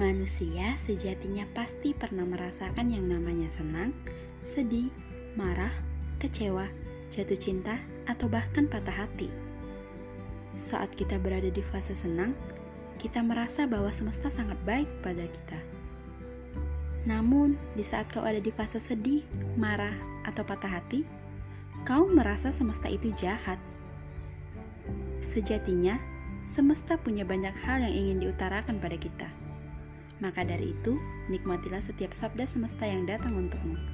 Manusia sejatinya pasti pernah merasakan yang namanya senang, sedih, marah, kecewa, jatuh cinta, atau bahkan patah hati. Saat kita berada di fase senang, kita merasa bahwa semesta sangat baik pada kita. Namun, di saat kau ada di fase sedih, marah, atau patah hati, kau merasa semesta itu jahat. Sejatinya, semesta punya banyak hal yang ingin diutarakan pada kita. Maka dari itu, nikmatilah setiap sabda semesta yang datang untukmu.